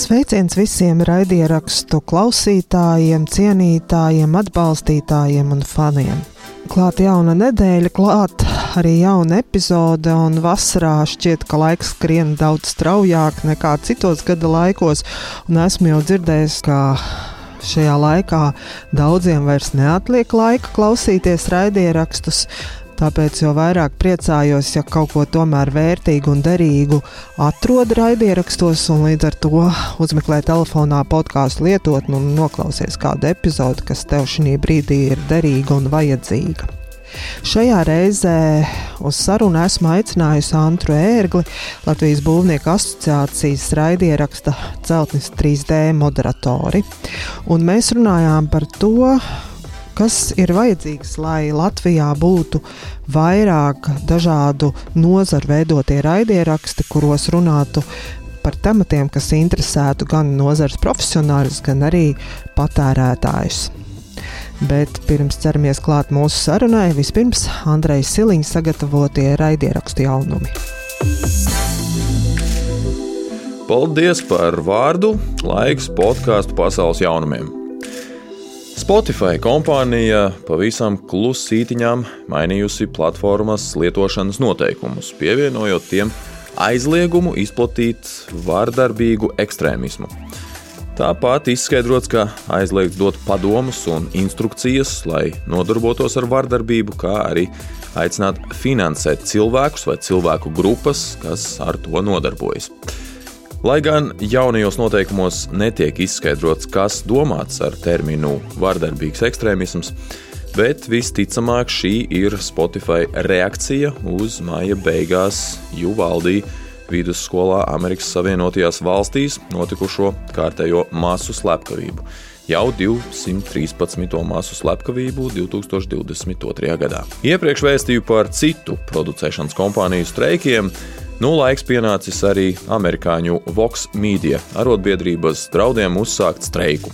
Sveiciens visiem raidierakstu klausītājiem, cienītājiem, atbalstītājiem un faniem. Klāt jauna nedēļa, klāt arī jauna epizode, un vasarā šķiet, ka laiks skrien daudz straujāk nekā citos gada laikos, un esmu jau dzirdējis, ka šajā laikā daudziem vairs neatliek laika klausīties raidierakstus. Tāpēc jau vairāk priecājos, ja kaut ko tomēr vērtīgu un derīgu atrod raidierakstos, un līdz ar to uzmeklē telefonā podkāstu lietotni un noklausies kādu epizodi, kas tev šī brīdī ir derīga un vajadzīga. Šajā reizē uz sarunu esmu aicinājusi Antru Ērgli, Latvijas Būvnieku asociācijas raidieraksta celtnes 3D moderatori. Un mēs runājām par to, kas ir vajadzīgs, lai Latvijā būtu vairāk dažādu nozaru veidotie raidieraksti, kuros runātu par tematiem, kas interesētu gan nozares profesionāļus, gan arī patērētājus. Bet pirms ķeramies klāt mūsu sarunai, vispirms Andreja Siliņa sagatavotie raidierakstu jaunumi. Paldies par vārdu, laiks podkāstu pasaules jaunumiem. Spotify kompānija pavisam klusītiņām mainījusi platformas lietošanas noteikumus, pievienojot tiem aizliegumu izplatīt vārdarbīgu ekstrēmismu. Tāpat izskaidrots, ka aizliegts dot padomus un instrukcijas, lai nodarbotos ar vardarbību, kā arī aicināt finansēt cilvēkus vai cilvēku grupas, kas ar to nodarbojas. Lai gan jaunajos noteikumos netiek izskaidrots, kas domāts ar terminu vardarbīgs ekstrēmisms, bet visticamāk šī ir Spotify reakcija uz māja beigās Juvaldī vidusskolā Amerikas Savienotajās valstīs notikušo kārtējo masu slepkavību. Jau 213. masu slepkavību 2022. gadā. Iepriekš vēstīju par citu producēšanas kompāniju streikiem, Nu, laiks pienācis arī amerikāņu Vox Media arotbiedrības draudiem uzsākt streiku.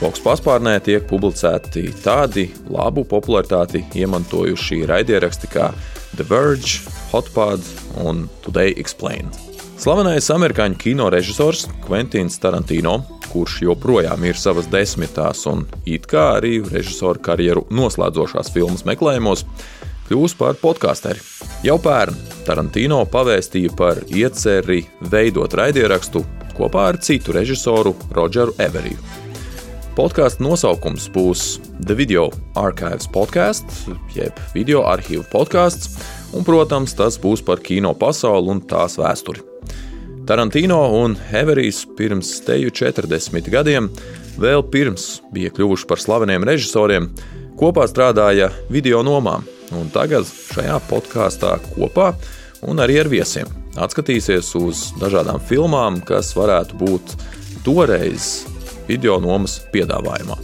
Vox paspārnē tiek publicēti tādi labu popularitāti iemantojuši raidieraksti kā The Verge, Hotpod un Today Explained. Slavenais amerikāņu kino režisors Kventins Tarantino, kurš joprojām ir savas desmitās un it kā arī režisora karjeru noslēdzošās filmas meklējumos, kļūs par podkāsteri. Jau pērn Tarantino pavēstīja par ieceri veidot raidierakstu kopā ar citu režisoru Rodžeru Everiju. Podkāstu nosaukums būs The Video Archives Podcast, jeb video arhīvu podkāsts, un, protams, tas būs par kino pasauli un tās vēsturi. Tarantino un Everijs pirms teju 40 gadiem, vēl pirms bija kļuvuši par slaveniem režisoriem, kopā strādāja video nomām, un tagad šajā podkāstā kopā un arī ar viesiem. Atskatīsies uz dažādām filmām, kas varētu būt toreiz video nomas piedāvājumā.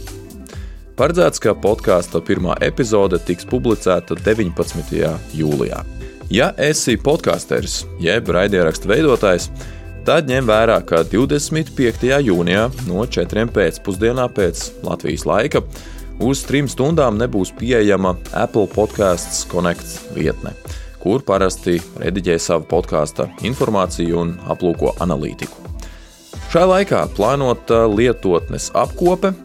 Paredzēts, ka podkāsta pirmā epizode tiks publicēta 19. jūlijā. Ja esi podkāsteris jeb raidierakstu veidotājs, tad ņem vērā, ka 25. jūnijā no 4. pēcpusdienā pēc Latvijas laika uz trim stundām nebūs pieejama Apple podkāsts Connect vietne kur parasti rediģē savu podkāstu informāciju un aplūko analītiku. Šajā laikā plānota lietotnes apkope,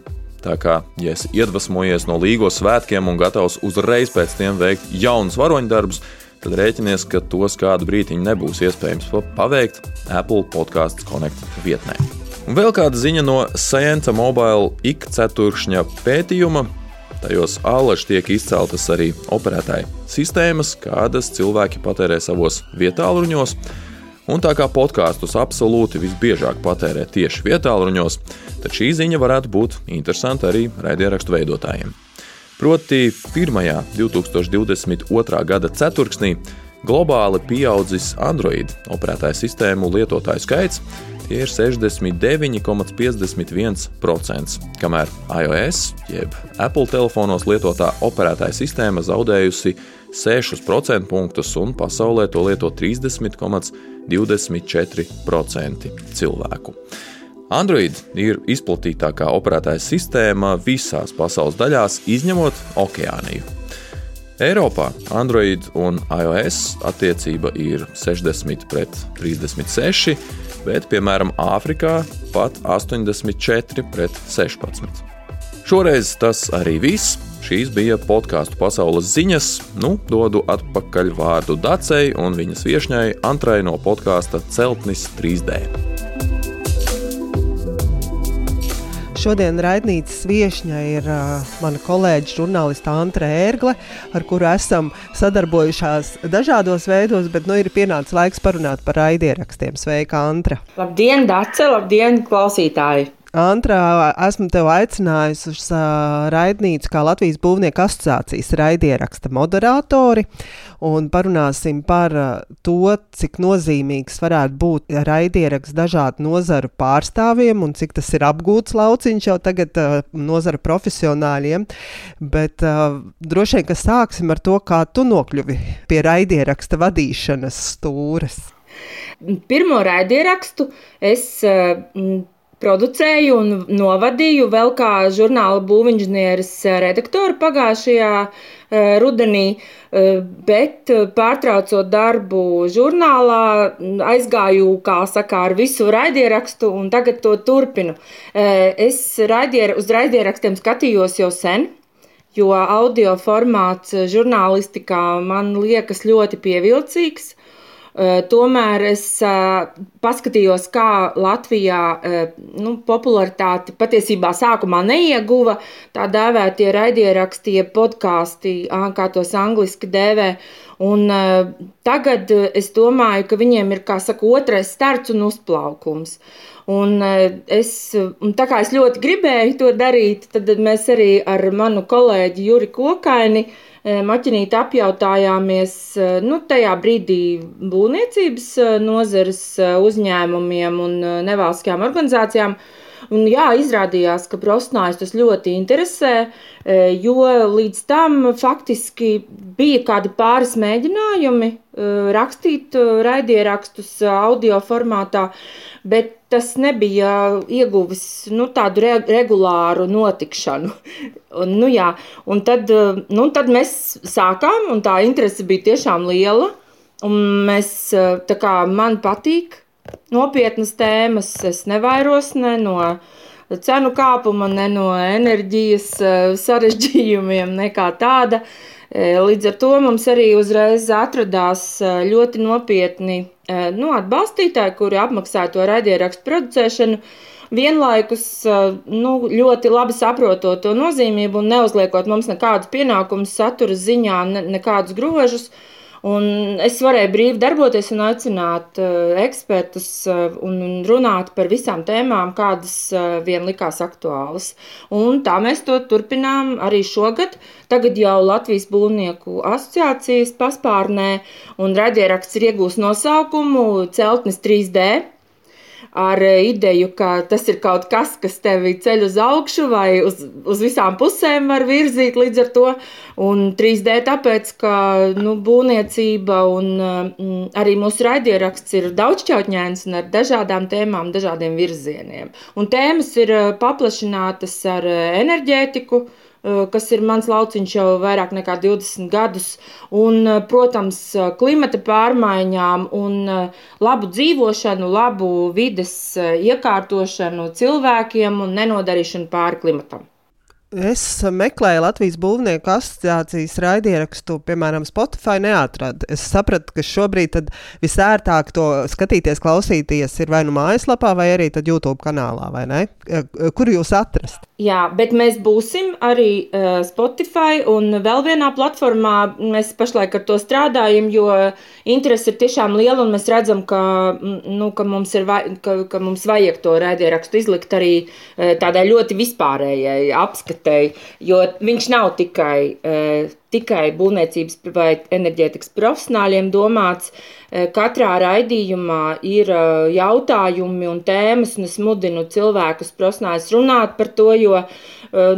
tā kā, ja esi iedvesmojies no līgo svētkiem un gatavs uzreiz pēc tiem veikt jaunus varoņdarbus, tad rēķinies, ka tos kādu brīdiņu nebūs iespējams paveikt Apple podkāstu Connect vietnē. Vēl kāda ziņa no Science Mobile ik ceturkšņa pētījuma, Tajos ālaši tiek izceltas arī operētāju sistēmas, kādas cilvēki patērē savos vietāluņos. Un tā kā podkāstus absolūti visbiežāk patērē tieši vietāluņos, tad šī ziņa varētu būt interesanta arī raidierakstu veidotājiem. Proti, 1. 2022. gada ceturksnī globāli pieaudzis Android operētāju sistēmu lietotāju skaits, tie ir 69,51%, kamēr iOS, jeb Apple telefonos lietotā operētāja sistēma zaudējusi 6% punktus un pasaulē to lieto 30,24% cilvēku. Android ir izplatītākā operētāja sistēma visās pasaules daļās, izņemot Okeāniju. Eiropā Android un iOS attiecība ir 60 pret 36, bet, piemēram, Āfrikā pat 84 pret 16. Šoreiz tas arī viss. Šīs bija podkāstu pasaules ziņas. Nu, dodu atpakaļ vārdu Dacei un viņas viesņai Antrai no podkāsta Celtnis 3D. Šodien raidnīcas viesņa ir uh, mana kolēģa žurnāliste Antra Ērgle, ar kuru esam sadarbojušās dažādos veidos, bet nu ir pienācis laiks parunāt par raidierakstiem. Sveika, Antra! Labdien, Dace! Labdien, klausītāji! Antrā esmu tevi aicinājusi uz uh, raidnīcu kā Latvijas Būvnieku asociācijas raidieraksta moderatori un parunāsim par uh, to, cik nozīmīgs varētu būt raidieraksts dažādu nozaru pārstāvjiem un cik tas ir apgūts lauciņš jau tagad uh, nozaru profesionāļiem. Bet uh, droši vien, ka sāksim ar to, kā tu nokļuvi pie raidieraksta vadīšanas stūres. Pirmo raidierakstu es uh, producēju un novadīju vēl kā žurnāla būvinženieris eh, redaktoru pagājušajā eh, rudenī, eh, bet pārtraucot darbu žurnālā, aizgāju, kā saka, ar visu raidierakstu un tagad to turpinu. Es raidier, uz raidierakstiem skatījos jau sen, jo audio formāts žurnālistikā man liekas ļoti pievilcīgs. Tomēr es paskatījos, kā Latvijā nu, popularitāti patiesībā sākumā neieguva tā dēvētie raidieraksti, podkāsti, kā tos angliski dēvē. Un, tagad es domāju, ka viņiem ir saka, otrais starts un uzplaukums. Un, es, un tā kā es ļoti gribēju to darīt, tad mēs arī ar manu kolēģi Juri Kokaini uh, maķinīti apjautājāmies nu, tajā brīdī būvniecības nozares uzņēmumiem un nevalstiskajām organizācijām. Un, jā, izrādījās, ka Brosnājs tas ļoti interesē, jo līdz tam faktiski bija kādi pāris mēģinājumi rakstīt raidierakstus audio formātā, bet tas nebija ieguvis nu, tādu re regulāru notikšanu. Un, nu, jā, un tad, nu, tad mēs sākām, un tā interese bija tiešām liela. Mēs, kā, man patīk nopietnas tēmas, es nevairos ne no cenu kāpuma, ne no enerģijas sarežģījumiem, nekā tāda. Līdz ar to mums arī uzreiz atradās ļoti nopietni nu, atbalstītāji, kuri apmaksā to raidierakstu producēšanu, vienlaikus nu, ļoti labi saprotot to nozīmību un neuzliekot mums nekādus pienākumus satura ziņā, ne, nekādus grožus. Un es varēju brīvi darboties un aicināt uh, ekspertus uh, un runāt par visām tēmām, kādas uh, vien likās aktuālas. Un tā mēs to turpinām arī šogad. Tagad jau Latvijas būvnieku asociācijas paspārnē un raidieraksts ir iegūst nosaukumu Celtnis 3D ar eh, ideju, ka tas ir kaut kas, kas tevi ceļ uz augšu vai uz, uz visām pusēm var virzīt līdz ar to. Un 3D tāpēc, ka nu, būvniecība un mm, arī mūsu raidieraksts ir daudzšķautņēns un ar dažādām tēmām, dažādiem virzieniem. Un tēmas ir eh, paplašinātas ar enerģētiku, kas ir mans lauciņš jau vairāk nekā 20 gadus, un, protams, klimata pārmaiņām un labu dzīvošanu, labu vides iekārtošanu cilvēkiem un nenodarīšanu pāri klimatam. Es meklēju Latvijas Būvnieku asociācijas raidierakstu, piemēram, Spotify. Neatradu. Es sapratu, ka šobrīd visērtāk to skatīties, klausīties ir vai nu mājaslapā, vai arī YouTube kanālā. Kur jūs atrast? Jā, bet mēs būsim arī uh, Spotify un vēl vienā platformā. Mēs pašlaik ar to strādājam, jo interese ir tiešām liela un mēs redzam, ka, nu, ka, mums, ir, ka, ka mums vajag to raidierakstu izlikt arī uh, tādai ļoti vispārējai izvērtēju, jo viņš nav tikai, uh, tikai būvniecības vai enerģētikas profesionāļiem domāts. Uh, katrā raidījumā ir uh, jautājumi un tēmas, un es mudinu cilvēkus profesionāļus runāt par to, jo,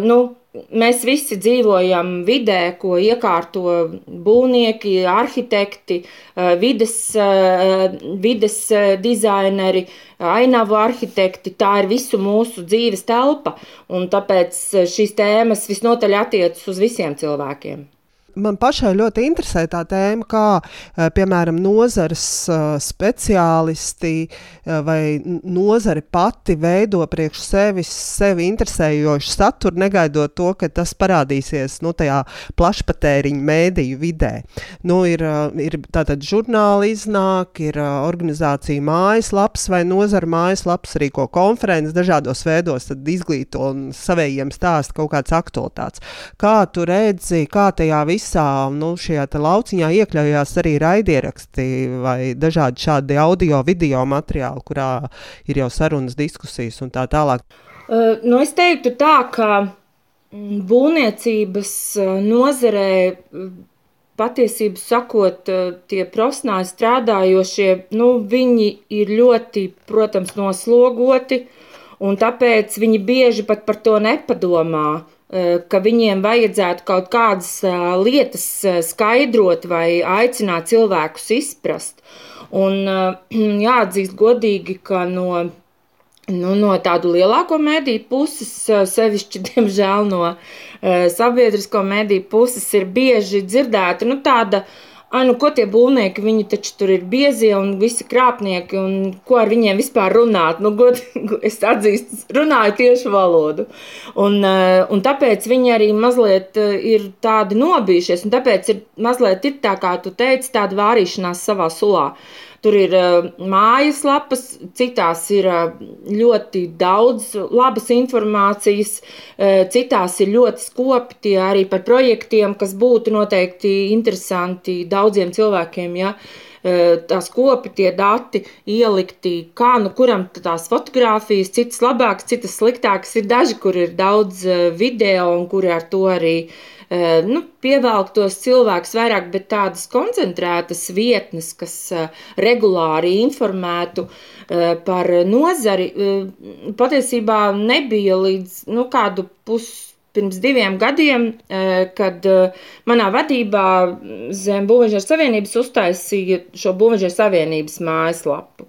nu, Mēs visi dzīvojam vidē, ko iekārto būvnieki, arhitekti, eh, vides, eh, vides eh, dizaineri, ainavu arhitekti. Tā ir visu mūsu dzīves telpa, un tāpēc šīs tēmas visnotaļ attiecas uz visiem cilvēkiem. Man pašai ļoti interesē tā tēma, kā eh, piemēram nozares eh, speciālisti eh, vai nozare pati veido priekš sevis sevi interesējošu saturu, negaidot to, ka tas parādīsies nu, tajā plašpatēriņa mēdīju vidē. Nu, ir, ir tātad žurnāli iznāk, ir organizācija mājaslaps vai nozara mājaslaps, rīko konferences dažādos veidos, tad izglīto un savējiem stāsta kaut kādas aktualitātes. Kā tu redzi, kā tajā visā visā nu, šajā lauciņā iekļaujās arī raidieraksti vai dažādi šādi audio, video materiāli, kurā ir jau sarunas, diskusijas un tā tālāk. Uh, nu es teiktu tā, ka mm, būvniecības nozarē patiesību sakot, tie profesionāli strādājošie, nu, viņi ir ļoti, protams, noslogoti, un tāpēc viņi bieži pat par to nepadomā. Eh, ka viņiem vajadzētu kaut kādas eh, lietas eh, skaidrot vai aicināt cilvēkus izprast. Un jāatzīst godīgi, ka no, nu, no tādu lielāko mediju puses, sevišķi, diemžēl, no sabiedrisko mediju puses, ir bieži dzirdēta nu, tāda uh, Ai, nu, ko tie būvnieki, viņi taču tur ir biezie un visi krāpnieki, un ko ar viņiem vispār runāt? Nu, god, es atzīstu, runāju tieši valodu. Un, un tāpēc viņi arī mazliet ir tādi nobijušies, un tāpēc ir mazliet ir tā, kā tu teici, tāda vārīšanās savā sulā. Tur ir uh, mājaslapas, citās ir uh, ļoti daudz labas informācijas, uh, citās ir ļoti skopti arī par projektiem, kas būtu noteikti interesanti daudziem cilvēkiem. Ja? tās kopi, tie dati ielikti, kā nu kuram tās fotogrāfijas, citas labākas, citas sliktākas. Ir daži, kur ir daudz video un kuri ar to arī Eh, nu, pievelkt tos cilvēkus vairāk, bet tādas koncentrētas vietnes, kas eh, regulāri informētu eh, par nozari, patiesībā nebija līdz nu, kādu pusi pirms diviem gadiem, kad manā vadībā zem Būvēžas Savienības uztaisīja šo Būvēžas Savienības mājaslapu.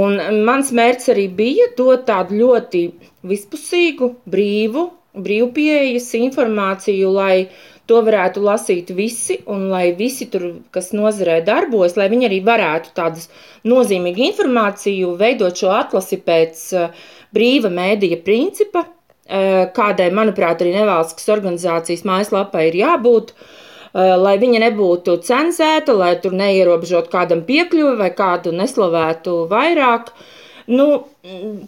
Un mans mērķis arī bija dot tādu ļoti vispusīgu, brīvu brīvpieejas informāciju, lai to varētu lasīt visi, un lai visi, tur, kas nozarē darbojas, lai viņi arī varētu tādu nozīmīgu informāciju veidot šo atlasi pēc uh, brīva mēdīja principa, uh, kādai, manuprāt, arī nevalstiskas organizācijas mājaslapai ir jābūt. Uh, lai viņa nebūtu cenzēta, lai tur neierobežot kādam piekļuvi vai kādu neslavētu vairāk. Uh, Nu,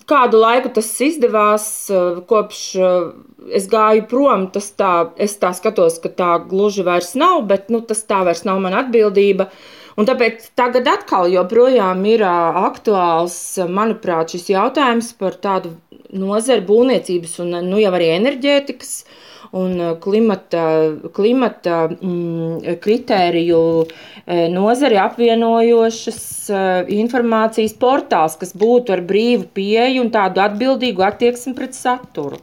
kādu laiku tas izdevās, eh, kopš eh, es gāju prom. Tas tā, es tā skatos, ka tā gluži vairs nav, bet nu, tas tā vairs nav mana atbildība. Un tāpēc tagad atkal joprojām ir eh, aktuāls, manuprāt, šis jautājums par tādu nozaru būvniecības un nu, jau arī enerģētikas uh, un uh, klimata, klimata mm, kritēriju uh, nozari apvienojošas uh, informācijas portāls, kas būtu ar brīvu pieeju un tādu atbildīgu attieksmi pret saturu.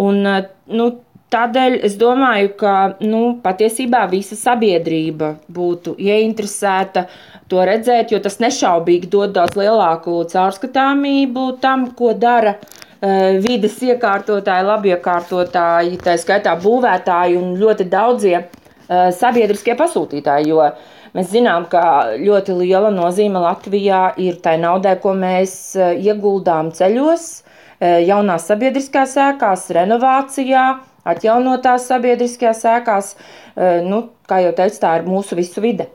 Un, nu, Tādēļ es domāju, ka nu, patiesībā visa sabiedrība būtu ieinteresēta to redzēt, jo tas nešaubīgi dod daudz lielāku caurskatāmību tam, ko dara uh, Eh, vides iekārtotāji, labiekārtotāji, tā skaitā būvētāji un ļoti daudzie eh, sabiedriskie pasūtītāji. Jo mēs zinām, ka ļoti liela nozīme Latvijā ir tai naudai, ko mēs eh, ieguldām ceļos, jaunās sabiedriskās ēkās, renovācijā, atjaunotās sabiedriskajās ēkās. Nu, kā jau teicu, tā ir mūsu visu vide.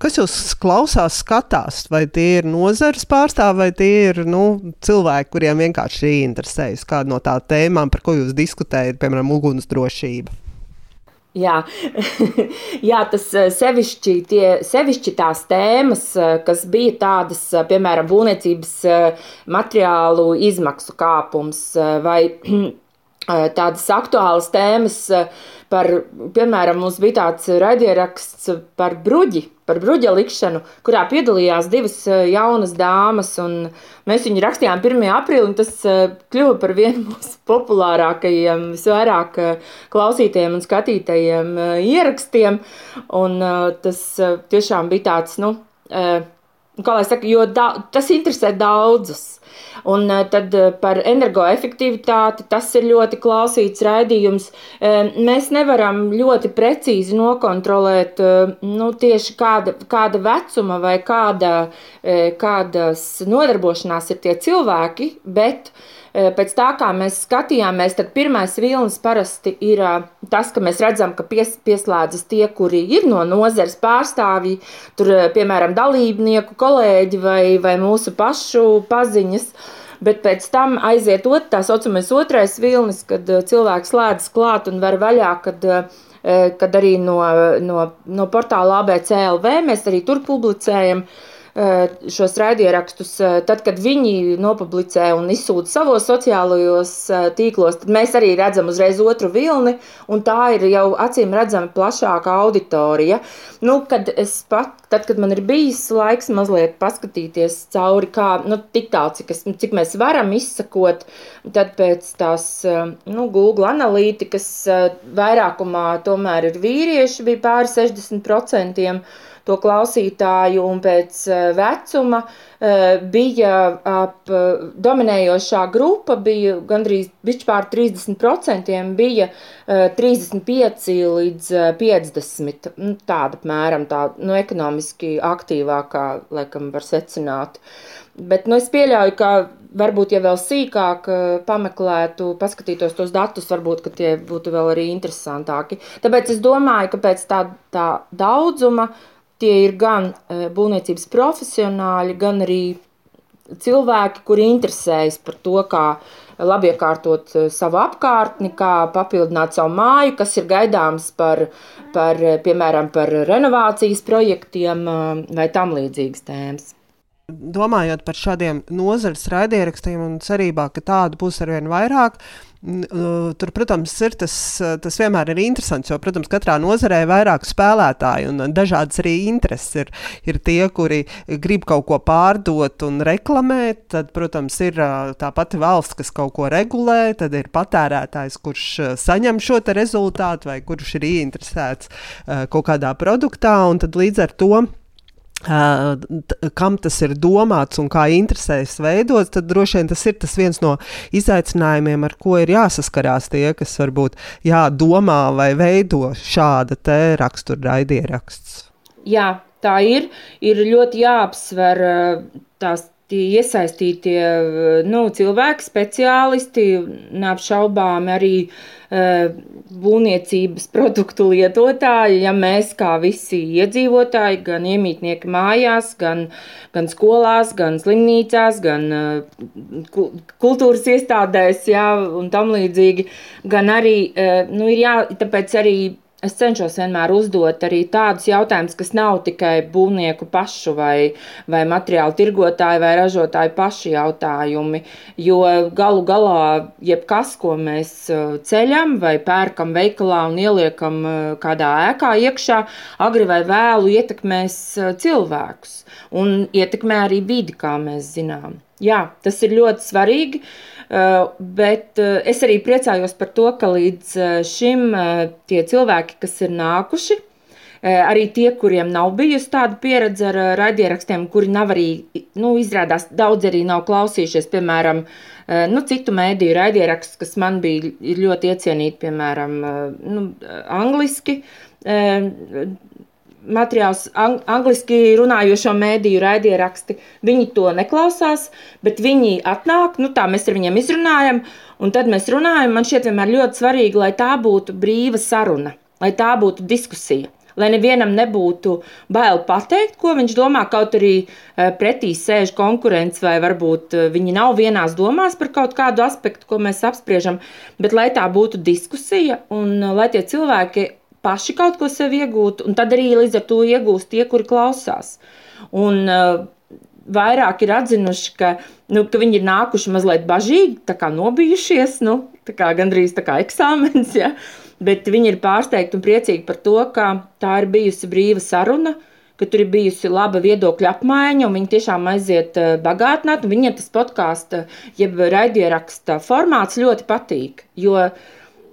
Kas jūs klausās, skatās? Vai tie ir nozares pārstāvji, vai tie ir nu, cilvēki, kuriem vienkārši interesējas kāda no tā tēmām, par ko jūs diskutējat, piemēram, ugunsdrošība? Jā, Jā tas eh, sevišķi, tie, sevišķi tās tēmas, eh, kas bija tādas, eh, piemēram, būvniecības materiālu izmaksu kāpums vai tādas aktuālas tēmas par, piemēram, mums bija tāds raidieraksts par bruģi, par bruģa likšanu, kurā piedalījās divas jaunas dāmas, mēs viņu rakstījām 1. aprīlī, un tas kļuva par vienu no mūsu populārākajiem, visvairāk klausītajiem un skatītajiem ierakstiem, un tas tiešām bija tāds, nu, kā lai saka, jo da, tas interesē daudzus. Un tad par energoefektivitāti tas ir ļoti klausīts raidījums. Mēs nevaram ļoti precīzi nokontrolēt nu, tieši kāda, kāda vecuma vai kāda, kādas nodarbošanās ir tie cilvēki, bet Eh, pēc tā, kā mēs skatījāmies, tad pirmais vilnis parasti ir eh, tas, ka mēs redzam, ka pies, pieslēdzas tie, kuri ir no nozares pārstāvji, tur, eh, piemēram, dalībnieku, kolēģi vai, vai mūsu pašu paziņas. Bet pēc tam aiziet ot, tā saucamais otrais vilnis, kad cilvēks slēdzas klāt un var vaļā, kad, kad arī no, no, no portāla ABCLV mēs arī tur publicējam uh, Eh, šos raidierakstus, eh, tad, kad viņi nopublicē un izsūta savos sociālajos eh, tīklos, tad mēs arī redzam uzreiz otru vilni, un tā ir jau acīm redzama plašāka auditorija. Nu, kad es pat, tad, kad man ir bijis laiks mazliet paskatīties cauri, kā, nu, tik tālu, cik, es, cik mēs varam izsakot, tad pēc tās, nu, Google analītikas vairākumā tomēr ir vīrieši, bija pāri 60% to klausītāju, un pēc eh, vecuma eh, bija ap eh, dominējošā grupa, bija gandrīz pār 30%, bija 35 līdz 50. Nu, tāda apmēram tā nu, ekonomiski aktīvākā, laikam, var secināt. Bet nu, es pieļauju, ka varbūt, ja vēl sīkāk pameklētu, paskatītos tos datus, varbūt tie būtu vēl arī interesantāki. Tāpēc es domāju, ka pēc tā, tā daudzuma Tie ir gan e, būvniecības profesionāļi, gan arī cilvēki, kuri interesējas par to, kā labiekārtot e, savu apkārtni, kā papildināt savu māju, kas ir gaidāms par, par piemēram, par renovācijas projektiem e, vai tam līdzīgas tēmas. Domājot par šādiem nozares raidierakstiem un cerībā, ka tādu būs arvien vairāk, uh, Tur, protams, ir tas, tas vienmēr ir interesants, jo, protams, katrā nozarē ir vairāk spēlētāju un dažādas arī intereses. Ir, ir tie, kuri grib kaut ko pārdot un reklamēt, tad, protams, ir tā pati valsts, kas kaut ko regulē, tad ir patērētājs, kurš saņem šo rezultātu vai kurš ir ieinteresēts kaut kādā produktā, un tad līdz ar to Uh, kam tas ir domāts un kā interesēs veidots, tad droši vien tas ir tas viens no izaicinājumiem, ar ko ir jāsaskarās tie, kas varbūt jādomā vai veido šāda te rakstura raidieraksts. Jā, tā ir. Ir ļoti jāapsver tās tie iesaistītie nu, cilvēki, speciālisti, neapšaubām arī uh, būvniecības produktu lietotāji, ja mēs kā visi iedzīvotāji, gan iemītnieki mājās, gan, gan skolās, gan slimnīcās, gan uh, kultūras iestādēs, jā, un tam līdzīgi, gan arī, nu, ir jā, tāpēc arī Es cenšos vienmēr uzdot arī tādus jautājumus, kas nav tikai būvnieku pašu vai, vai materiālu tirgotāju vai ražotāju pašu jautājumi. Jo galu galā, jebkas, ko mēs uh, ceļam vai pērkam veikalā un ieliekam uh, kādā ēkā iekšā, agri vai vēlu ietekmēs uh, cilvēkus un ietekmē arī vidi, kā mēs zinām. Jā, tas ir ļoti svarīgi. Uh, bet eh, es arī priecājos par to, ka līdz eh, šim tie cilvēki, kas ir nākuši, arī tie, kuriem nav bijusi tāda pieredze ar raidierakstiem, kuri nav arī, nu, izrādās, daudz arī nav klausījušies, piemēram, nu, citu mēdīju raidierakstus, kas man bija ļoti iecienīti, piemēram, nu, angliski materiāls, ang angliski runājošo mēdīju raidieraksti, viņi to neklausās, bet viņi atnāk, nu tā mēs ar viņiem izrunājam, un tad mēs runājam, man šķiet vienmēr ļoti svarīgi, lai tā būtu brīva saruna, lai tā būtu diskusija. Lai nevienam nebūtu bail pateikt, ko viņš domā, kaut arī eh, pretī sēž konkurence, vai varbūt eh, viņi nav vienās domās par kaut kādu aspektu, ko mēs apspriežam, bet lai tā būtu diskusija un eh, lai tie cilvēki paši kaut ko sev iegūt, un tad arī līdz ar to iegūst tie, kuri klausās. Un, uh, Vairāk ir atzinuši, ka, nu, ka viņi ir nākuši mazliet bažīgi, tā kā nobijušies, nu, tā kā gandrīz tā kā eksāmens, ja? bet viņi ir pārsteigti un priecīgi par to, ka tā ir bijusi brīva saruna, ka tur ir bijusi laba viedokļa apmaiņa, un viņi tiešām aiziet uh, bagātināt. Viņiem tas podkāsts, jeb raidieraksta formāts ļoti patīk, jo uh,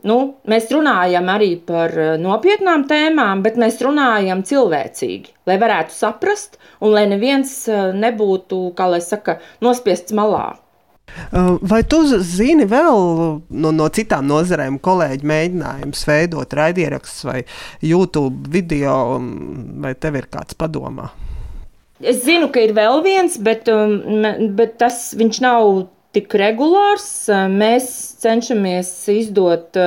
nu, mēs runājam arī par eh, nopietnām tēmām, bet mēs runājam cilvēcīgi, lai varētu saprast un lai neviens eh, nebūtu, kā lai saka, nospiests malā. Vai tu zini vēl no, no citām nozarēm, kolēģi mēģinājumus veidot raidierakstus vai YouTube video, vai tev ir kāds padomā? Es zinu, ka ir vēl viens, bet, bet tas nav tik regulārs. Mēs cenšamies izdot,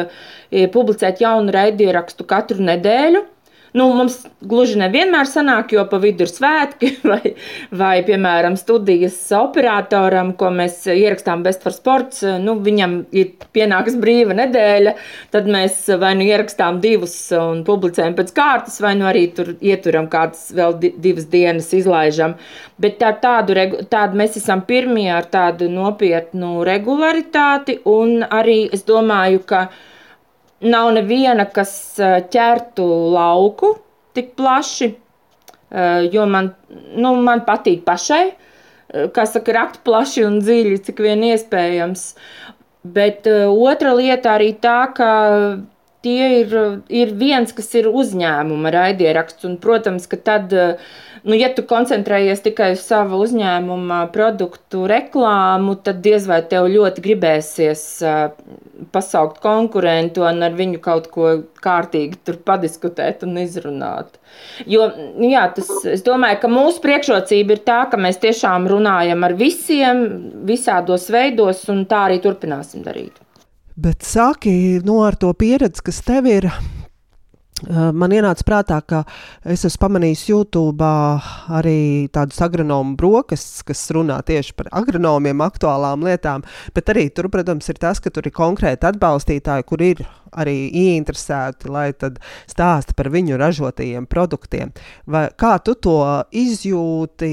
publicēt jaunu raidierakstu katru nedēļu. Nu, mums gluži nevienmēr sanāk, jo pa vidu ir svētki, vai, vai piemēram, studijas operatoram, ko mēs ierakstām Best for Sports. Nu, viņam ir pienākas brīva nedēļa, tad mēs vai nu ierakstām divus un publicējam pēc kārtas, vai nu arī tur ieturam kādas vēl divas dienas izlaižam. Bet tā, tādu, tādu mēs esam pirmie ar tādu nopietnu regularitāti, un arī es domāju, ka nav neviena, kas ķertu lauku tik plaši, jo man, nu, man patīk pašai, kā saka, rakt plaši un dziļi, cik vien iespējams. Bet otra lieta arī tā, ka tie ir, ir viens, kas ir uzņēmuma raidieraksts, un, protams, ka tad nu, ja tu koncentrējies tikai uz savu uzņēmuma produktu reklāmu, tad diez vai tev ļoti gribēsies pasaukt konkurentu un ar viņu kaut ko kārtīgi tur padiskutēt un izrunāt. Jo, nu jā, tas, es domāju, ka mūsu priekšrocība ir tā, ka mēs tiešām runājam ar visiem, visādos veidos, un tā arī turpināsim darīt. Bet sāki no ar to pieredzi, kas tev ir Man ienāca prātā, ka es esmu pamanījis YouTube arī tādus agronomu brokastus, kas runā tieši par agronomiem, aktuālām lietām. Bet arī tur, protams, ir tas, ka tur ir konkrēti atbalstītāji, kur ir arī ieinteresēti, lai stāsta par viņu ražotajiem produktiem. Vai, kā tu to izjūti,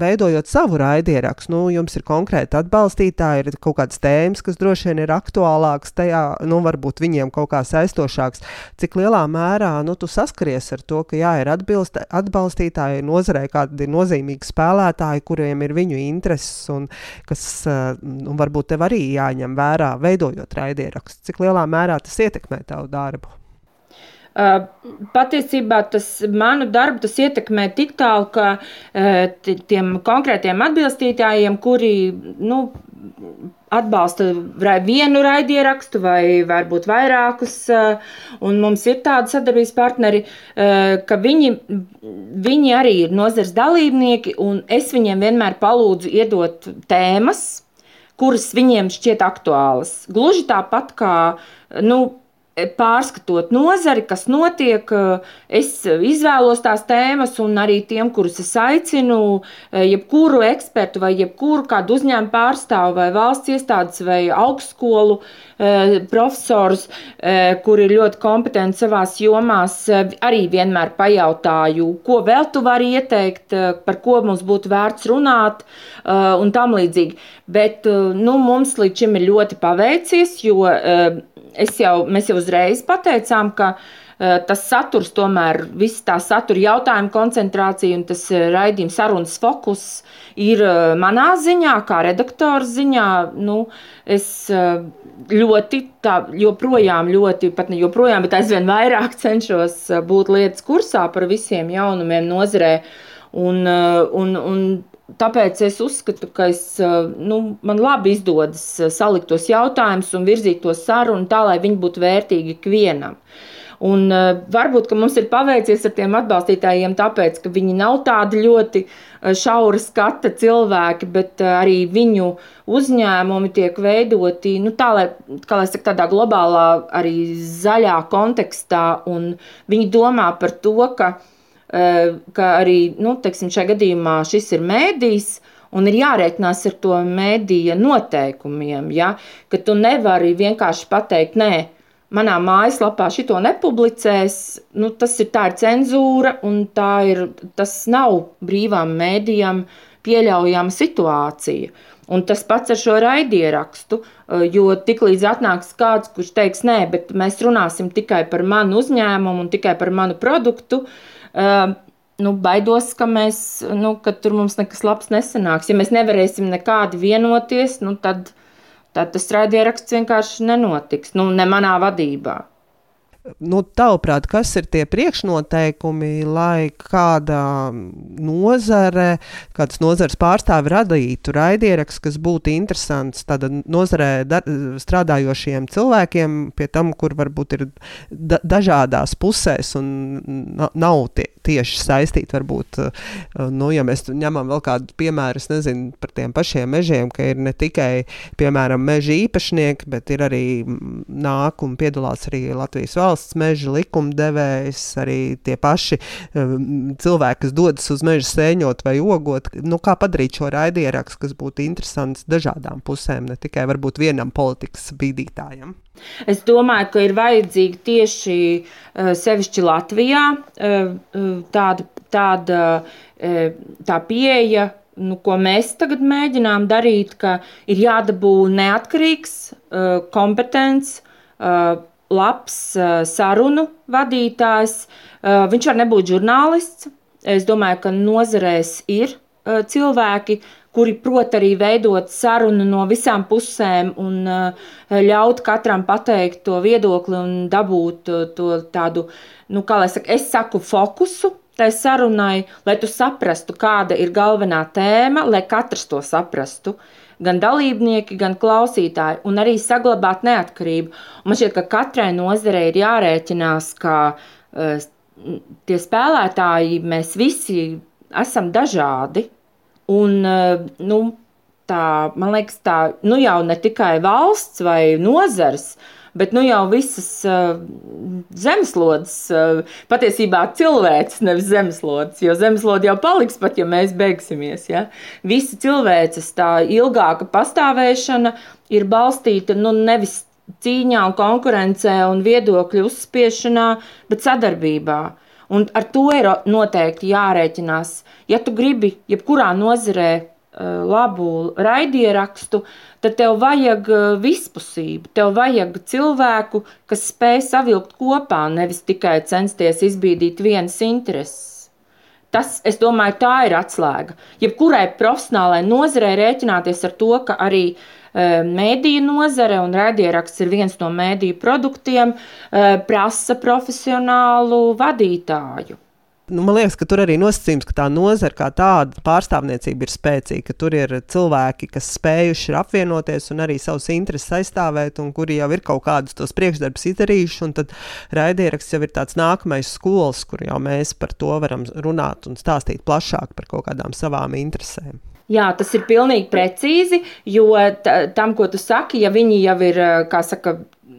veidojot savu raidierakstu? Nu, jums ir konkrēti atbalstītāji, ir kaut kādas tēmas, kas droši vien ir aktuālākas, tajā, nu, varbūt viņiem kaut kā saistošāks. Cik lielā mērā nu, tu saskaries ar to, ka jā, ir atbilst, atbalstītāji nozarē, kādi ir nozīmīgi spēlētāji, kuriem ir viņu intereses un kas nu, varbūt tev arī jāņem vērā, veidojot raidierakstu. Cik lielā mērā kā tas ietekmē tavu darbu? Uh, patiesībā tas manu darbu tas ietekmē tik tālu, ka uh, tiem konkrētiem atbilstītājiem, kuri nu, atbalsta vienu raidierakstu vai varbūt vairākus, uh, un mums ir tādi sadarbības partneri, ka viņi, viņi arī ir nozars dalībnieki, un es viņiem vienmēr palūdzu iedot tēmas, kuras viņiem šķiet aktuālas. Gluži tāpat kā nu, pārskatot nozari, kas notiek, es izvēlos tās tēmas, un arī tiem, kurus es aicinu, jebkuru ekspertu vai jebkuru kādu uzņēmumu pārstāvu vai valsts iestādes vai augstskolu profesors, kuri ir ļoti kompetenti savās jomās, arī vienmēr pajautāju, ko vēl tu vari ieteikt, par ko mums būtu vērts runāt un tam līdzīgi. Bet nu, mums līdz šim ir ļoti paveicies, jo jau, mēs jau uzreiz pateicām, ka uh, tas saturs, tomēr viss tā satura jautājuma koncentrācija un tas uh, raidījuma sarunas fokus ir uh, manā ziņā, kā redaktora ziņā. Nu, es ļoti, tā, joprojām, ļoti, pat ne joprojām, bet aizvien vairāk cenšos būt lietas kursā par visiem jaunumiem nozarē. Un, un, un Tāpēc es uzskatu, ka es, nu, man labi izdodas salikt tos jautājumus un virzīt to sarunu tā, lai viņi būtu vērtīgi ikvienam. Un, uh, varbūt mums ir paveicies ar tiem atbalstītājiem, tāpēc, ka viņi nav tādi ļoti šaura skata cilvēki, bet arī viņu uzņēmumi tiek veidoti nu, tā, lai, kā lai saka, tādā globālā, arī zaļā kontekstā. Viņi domā par to, ka Eh, ka arī nu, teiksim, šajā gadījumā šis ir mēdījis. Un ir jārēķinās ar to mēdīja noteikumiem, ja? ka tu nevari vienkārši pateikt, nē, manā mājaslapā šito nepublicēs. Nu, tas ir tā ir cenzūra, un tā ir, tas nav brīvām mēdījām pieļaujama situācija. Un tas pats ar šo raidierakstu, eh, jo tiklīdz atnāks kāds, kurš teiks, nē, bet mēs runāsim tikai par manu uzņēmumu un tikai par manu produktu, Uh, nu, baidos, ka, mēs, nu, ka tur mums nekas labs nesanāks. Ja mēs nevarēsim nekādi vienoties, nu, tad, tad tas raidieraksts vienkārši nenotiks. Nu, ne manā vadībā. Nu, tavuprāt, kas ir tie priekšnoteikumi, lai kāda nozare, kādas nozares pārstāvi radītu raidierakstu, kas būtu interesants tādā nozarē strādājošiem cilvēkiem, pie tam, kur varbūt ir da, dažādās pusēs un nav tie, tieši saistīti. Varbūt, nu, ja mēs ņemam vēl kādu piemēru, es nezinu par tiem pašiem mežiem, ka ir ne tikai, piemēram, meža īpašnieki, bet ir arī nāk un piedalās arī Latvijas valsts meža likumdevējs, arī tie paši um, cilvēki, kas dodas uz meža sēņot vai ogot. Nu, kā padarīt šo raidierakstu, kas būtu interesants dažādām pusēm, ne tikai varbūt vienam politikas bīdītājam? Es domāju, ka ir vajadzīga tieši uh, sevišķi Latvijā uh, tāda, tāda tā pieeja nu, ko mēs tagad mēģinām darīt, ka ir jādabū neatkarīgs, kompetents, labs uh, sarunu vadītājs. Viņš var nebūt žurnālists. Es domāju, ka nozarēs ir cilvēki, kuri prot arī veidot sarunu no visām pusēm un ļaut katram pateikt to viedokli un dabūt to tādu, nu, kā lai saka, es saku, fokusu tai sarunai, lai tu saprastu, kāda ir galvenā tēma, lai katrs to saprastu. Gan dalībnieki, gan klausītāji, un arī saglabāt neatkarību. Un man šķiet, ka katrai nozarei ir jārēķinās, ka uh, tie spēlētāji, mēs visi esam dažādi. Un, uh, nu, tā, man liekas, tā nu jau ne tikai valsts vai nozars, uh, bet nu jau visas uh, zemeslodes, uh, patiesībā cilvēks, nevis zemeslodes, jo zemeslode jau paliks pat, ja mēs beigsimies. Ja? Visa cilvēces tā ilgāka pastāvēšana ir balstīta nu, nevis cīņā un konkurencē un viedokļu uzspiešanā, bet sadarbībā. Un ar to ir noteikti jārēķinās. Ja tu gribi jebkurā nozarē labu raidierakstu, tad tev vajag eh, vispusību. Tev vajag cilvēku, kas spēj savilkt kopā, nevis tikai censties izbīdīt vienas intereses. Tas, es domāju, tā ir atslēga. Jebkurai profesionālai nozarei rēķināties ar to, ka arī e, mēdīju nozare un raidieraksts ir viens no mēdīju produktiem, e, prasa profesionālu vadītāju. Nu, man liekas, ka tur arī nosacījums, ka tā nozara kā tāda pārstāvniecība ir spēcīga, ka tur ir cilvēki, kas spējuši apvienoties un arī savus intereses aizstāvēt, un kuri jau ir kaut kādus tos priekšdarbus izdarījuši. Tad raidieraksts jau ir tāds nākamais skolas, kur jau mēs par to varam runāt un stāstīt plašāk par kaut kādām savām interesēm. Jā, tas ir pilnīgi precīzi, jo tam, ko tu saki, ja viņi jau ir, saka,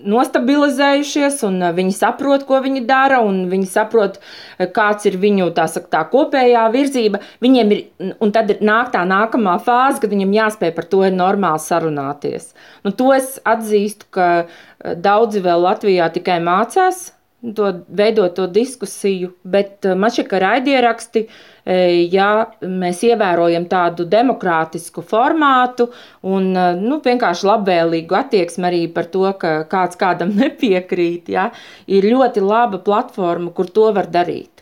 nostabilizējušies, un uh, viņi saprot, ko viņi dara, un viņi saprot, uh, kāds ir viņu tā, saka, tā kopējā virzība. Viņiem ir, un tad ir nāk tā nākamā fāze, kad viņam jāspēj par to normāli sarunāties. Nu, to es atzīstu, ka uh, daudzi vēl Latvijā tikai mācās to veidot to diskusiju, bet man šķiet, ka raidieraksti ja mēs ievērojam tādu demokrātisku formātu un e, nu, vienkārši labvēlīgu attieksmi arī par to, ka kāds kādam nepiekrīt, ja, ir ļoti laba platforma, kur to var darīt.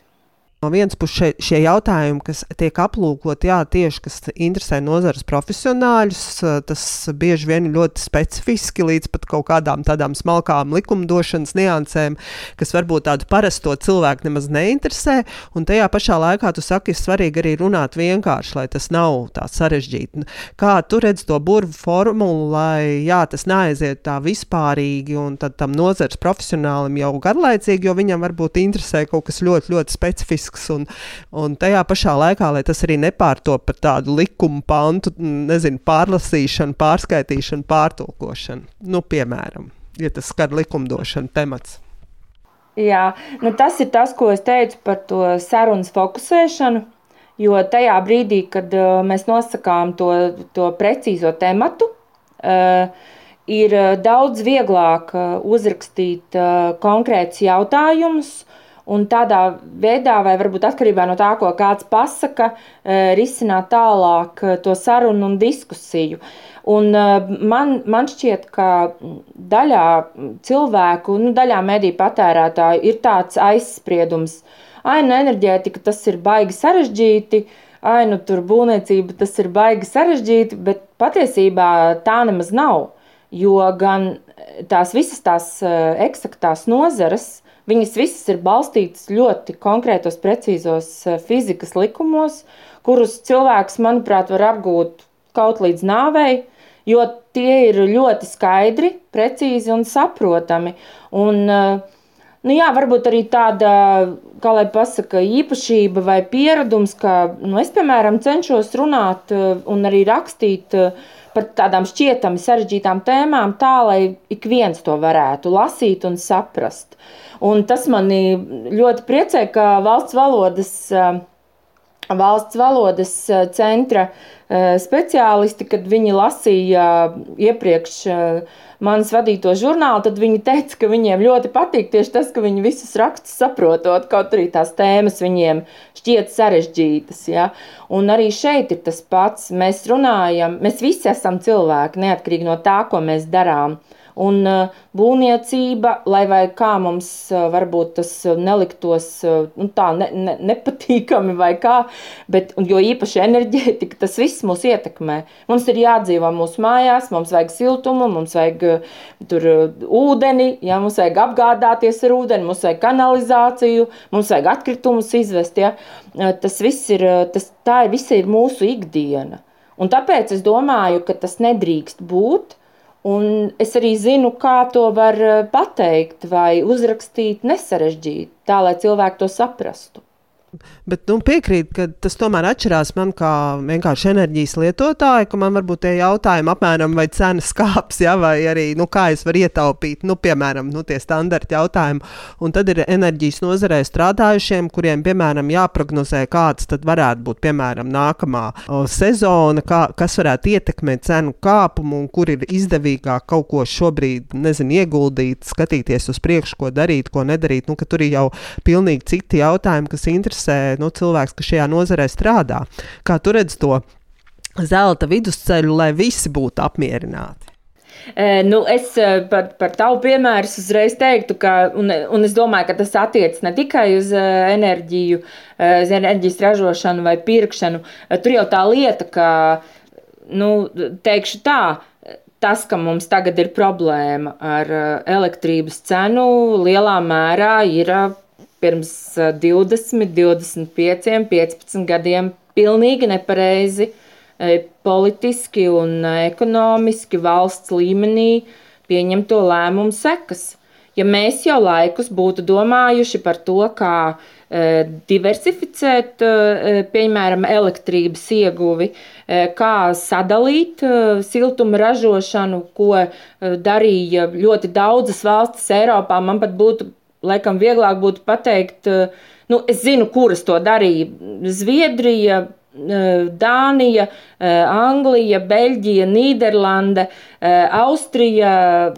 No vienas puses šie, šie jautājumi, kas tiek aplūkoti, jā, tieši kas interesē nozares profesionāļus, tas bieži vien ir ļoti specifiski līdz pat kaut kādām tādām smalkām likumdošanas niansēm, kas varbūt tādu parasto cilvēku nemaz neinteresē. Un tajā pašā laikā tu saki, ir svarīgi arī runāt vienkārši, lai tas nav tā sarežģīti. Kā tu redz to burbuļu formulu, lai jā, tas neaiziet tā vispārīgi un tam nozares profesionālim jau garlaicīgi, jo viņam varbūt interesē kaut kas ļoti, ļoti specifisks būtisks, un, un tajā pašā laikā, lai tas arī nepārtop par tādu likumu pantu, nezinu, pārlasīšanu, pārskaitīšanu, pārtulkošanu. Nu, piemēram, ja tas skar likumdošanu temats. Jā, nu tas ir tas, ko es teicu par to sarunas fokusēšanu. Jo tajā brīdī, kad uh, mēs nosakām to, to precīzo tematu, uh, ir daudz vieglāk uh, uzrakstīt uh, konkrētus jautājumus, un tādā veidā, vai varbūt atkarībā no tā, ko kāds pasaka, e, risināt tālāk e, to sarunu un diskusiju. Un e, man, man šķiet, ka daļā cilvēku, nu, daļā mediju patērētāju ir tāds aizspriedums, ai, nu, enerģētika tas ir baigi sarežģīti, ai, nu, tur būvniecība tas ir baigi sarežģīti, bet patiesībā tā nemaz nav. Jo gan tās visas tās eksaktās nozares, Viņas visas ir balstītas ļoti konkrētos, precīzos fizikas likumos, kurus cilvēks, manuprāt, var apgūt kaut līdz nāvei, jo tie ir ļoti skaidri, precīzi un saprotami. Un, nu jā, varbūt arī tāda, kā lai pasaka, īpašība vai pieredums, ka nu, es, piemēram, cenšos runāt un arī rakstīt par tādām šķietami sarežģītām tēmām, tā lai ik viens to varētu lasīt un saprast. Un tas mani ļoti priecē, ka valsts valodas valsts valodas eh, centra eh, speciālisti, kad viņi lasīja iepriekš eh, manis vadīto žurnālu, tad viņi teica, ka viņiem ļoti patīk tieši tas, ka viņi visus rakstus saprotot, kaut arī tās tēmas viņiem šķiet sarežģītas. Ja? Un arī šeit ir tas pats. Mēs runājam, mēs visi esam cilvēki, neatkarīgi no tā, ko mēs darām. Un uh, būvniecība, lai vai kā mums uh, varbūt tas neliktos uh, nu, tā ne, ne, nepatīkami vai kā, bet jo īpaši enerģētika, tas viss mūs ietekmē. Mums ir jādzīvo mūsu mājās, mums vajag siltumu, mums vajag tur ūdeni, ja, mums vajag apgādāties ar ūdeni, mums vajag kanalizāciju, mums vajag atkritumus izvest. Ja. Tas viss ir, tas, tā ir, ir mūsu ikdiena. Un tāpēc es domāju, ka tas nedrīkst būt Un es arī zinu, kā to var eh, pateikt vai uzrakstīt nesarežģīti, tā lai cilvēki to saprastu. Bet nu, piekrīt, ka tas tomēr atšķirās man kā vienkārši enerģijas lietotāju, ka man varbūt tie jautājumi apmēram vai cenas kāps, ja, vai arī nu, kā es varu ietaupīt, nu, piemēram, nu, tie standarta jautājumi. Un tad ir enerģijas nozarē strādājušiem, kuriem, piemēram, jāprognozē, kāds tad varētu būt, piemēram, nākamā o, sezona, kā, kas varētu ietekmēt cenu kāpumu un kur ir izdevīgāk kaut ko šobrīd, nezinu, ieguldīt, skatīties uz priekšu, ko darīt, ko nedarīt. Nu, tur ir jau pilnīgi citi jautājumi, kas interesē interesē nu, cilvēks, kas šajā nozarē strādā. Kā tu redz to zelta vidusceļu, lai visi būtu apmierināti? Nu, es par, par tavu piemēru uzreiz teiktu, ka, un, un es domāju, ka tas attiecas ne tikai uz enerģiju, uz enerģijas ražošanu vai pirkšanu. Tur jau tā lieta, ka, nu, teikšu tā, tas, ka mums tagad ir problēma ar elektrības cenu, lielā mērā ir pirms 20, 25, 15 gadiem pilnīgi nepareizi politiski un ekonomiski valsts līmenī pieņemto lēmumu sekas. Ja mēs jau laikus būtu domājuši par to, kā diversificēt, piemēram, elektrības ieguvi, kā sadalīt siltuma ražošanu, ko darīja ļoti daudzas valstis Eiropā, man pat būtu laikam vieglāk būtu pateikt, eh, nu, es zinu, kuras to darīja. Zviedrija, eh, Dānija, eh, Anglija, Beļģija, Nīderlande, Austrija.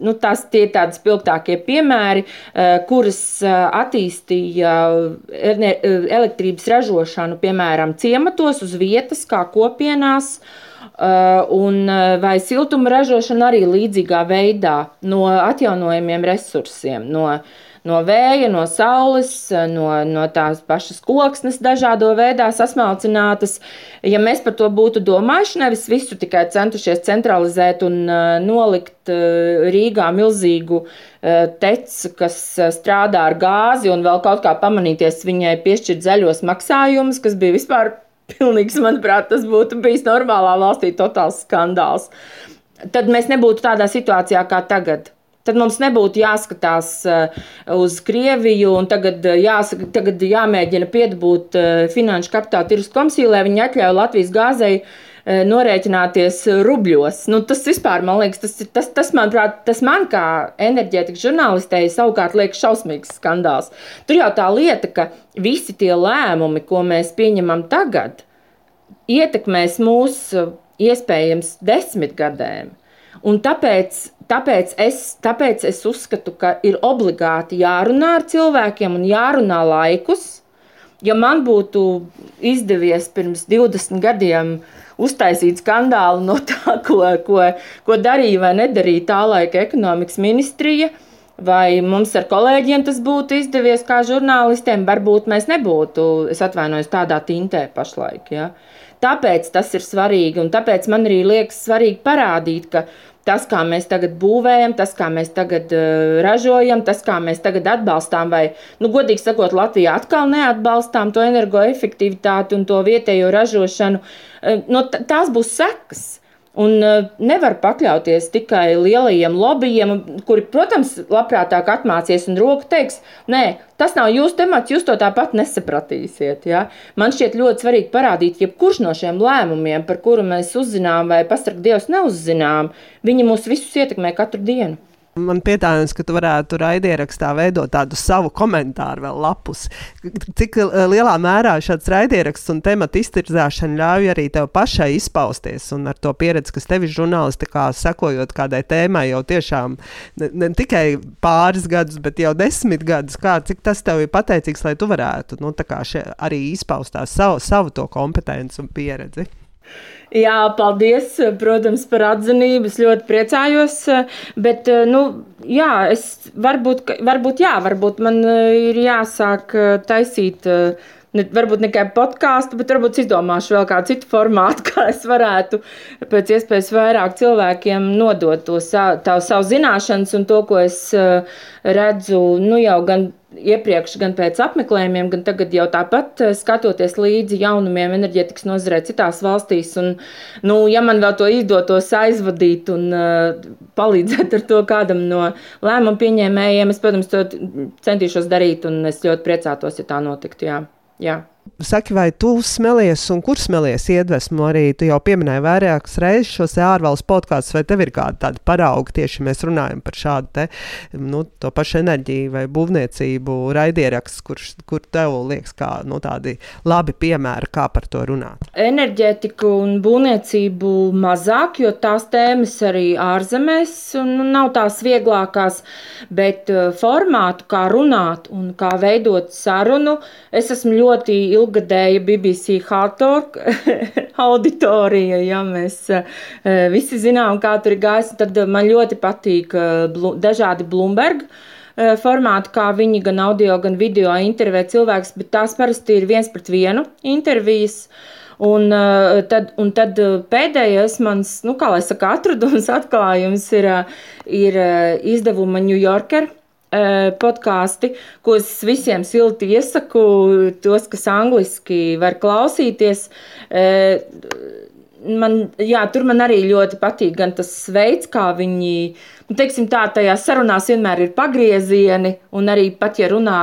Nu, tās tie ir tādi spilgtākie piemēri, kuras attīstīja elektrības ražošanu, piemēram, ciematos uz vietas, kā kopienās. Un, vai siltuma ražošana arī līdzīgā veidā no atjaunojamiem resursiem, no uh, no vēja, no saules, no, no tās pašas koksnes, dažādo veidā sasmalcinātas. Ja mēs par to būtu domājuši, nevis visu tikai centušies centralizēt un uh, nolikt uh, Rīgā milzīgu uh, teci, kas strādā ar gāzi un vēl kaut kā pamanīties viņai piešķirt zaļos maksājumus, kas bija vispār pilnīgs, manuprāt, tas būtu bijis normālā valstī totāls skandāls. Tad mēs nebūtu tādā situācijā kā tagad. Tad mums nebūtu jāskatās eh, uz Krieviju un tagad, eh, jāsaka, tagad jāmēģina piedabūt eh, Finanšu kapitāla tirgus komisiju, lai viņi atļauj Latvijas gāzei norēķināties rubļos. Nu, tas vispār, man liekas, tas, tas, tas, manuprāt, tas man kā enerģētikas žurnālistei savukārt liekas šausmīgs skandāls. Tur jau tā lieta, ka visi tie lēmumi, ko mēs pieņemam tagad, ietekmēs mūs iespējams desmit gadiem. Un tāpēc, tāpēc, es, tāpēc es uzskatu, ka ir obligāti jārunā ar cilvēkiem un jārunā laikus. Ja man būtu izdevies pirms 20 gadiem uztaisīt skandālu no tā, ko, ko, ko darīja vai nedarīja tā laika ekonomikas ministrija, vai mums ar kolēģiem tas būtu izdevies kā žurnālistiem, varbūt mēs nebūtu, es atvainojos, tādā tintē pašlaik. Ja? tāpēc tas ir svarīgi, un tāpēc man arī liekas svarīgi parādīt, ka tas, kā mēs tagad būvējam, tas, kā mēs tagad uh, ražojam, tas, kā mēs tagad atbalstām, vai, nu, godīgi sakot, Latvijā atkal neatbalstām to energoefektivitāti un to vietējo ražošanu, uh, no tās būs sekas. Un uh, nevar pakļauties tikai lielajiem lobbyiem, kuri, protams, labprātāk atmācies un roku teiks, nē, tas nav jūsu temats, jūs to tāpat nesapratīsiet. Ja? Man šķiet ļoti svarīgi parādīt, ja kurš no šiem lēmumiem, par kuru mēs uzzinām vai pasarg Dievs neuzzinām, viņi mūs visus ietekmē katru dienu. Man pietājas, ka tu varētu raidierakstā veidot tādu savu komentāru vēl lapus. Cik eh, lielā mērā šāds raidieraksts un temata iztirzāšana ļauj arī tev pašai izpausties un ar to pieredzi, kas tev ir žurnālistikā, sekojot kādai tēmai jau tiešām ne, ne tikai pāris gadus, bet jau desmit gadus. Kā, cik tas tev ir pateicīgs, lai tu varētu nu, arī izpaust savu, savu to kompetenci un pieredzi? Jā, paldies, protams, par atzinību. Es ļoti priecājos. Bet, nu, jā, es varbūt, varbūt, jā, varbūt man ir jāsāk taisīt. Ne, varbūt ne tikai podkāstu, bet varbūt izdomāšu vēl kādu citu formātu, kā es varētu pēc iespējas vairāk cilvēkiem nodot to savu, savu zināšanas un to, ko es redzu nu, jau gan iepriekš, gan pēc apmeklējumiem, gan tagad jau tāpat eh, skatoties līdzi jaunumiem enerģētikas nozarē citās valstīs. Un, nu, ja man vēl to izdotos aizvadīt un uh, palīdzēt ar to kādam no lēmumu pieņēmējiem, es, protams, to centīšos darīt, un es ļoti priecātos, ja tā notiktu. Jā. Jā. Saki, vai tu smelies un kur smelies iedvesmu? Arī tu jau pieminēji vairākas reizes šos ārvalstu podkāstus, vai tev ir kāda tāda parauga tieši mēs runājam par šādu te, nu, to pašu enerģiju vai būvniecību raidierakstu, kur, kur tev liekas kā nu, tādi labi piemēri, kā par to runāt? Enerģētiku un būvniecību mazāk, jo tās tēmas arī ārzemēs nu, nav tās vieglākās, bet uh, formātu, kā runāt un kā veidot sarunu, es esmu ļoti ilgadēja BBC Hardtalk auditorija, ja mēs eh, visi zinām, kā tur ir gājis, tad man ļoti patīk eh, dažādi Bloomberg eh, formāti, kā viņi gan audio, gan video intervē cilvēks, bet tās parasti ir viens pret vienu intervijas. Un tad, un tad pēdējais mans, nu, kā lai saka, atradums, atklājums ir, ir izdevuma New Yorker podkāsti, ko es visiem silti iesaku, tos, kas angliski var klausīties. Man, jā, tur man arī ļoti patīk gan tas veids, kā viņi, nu, teiksim tā, tajās sarunās vienmēr ir pagriezieni, un arī pat, ja runā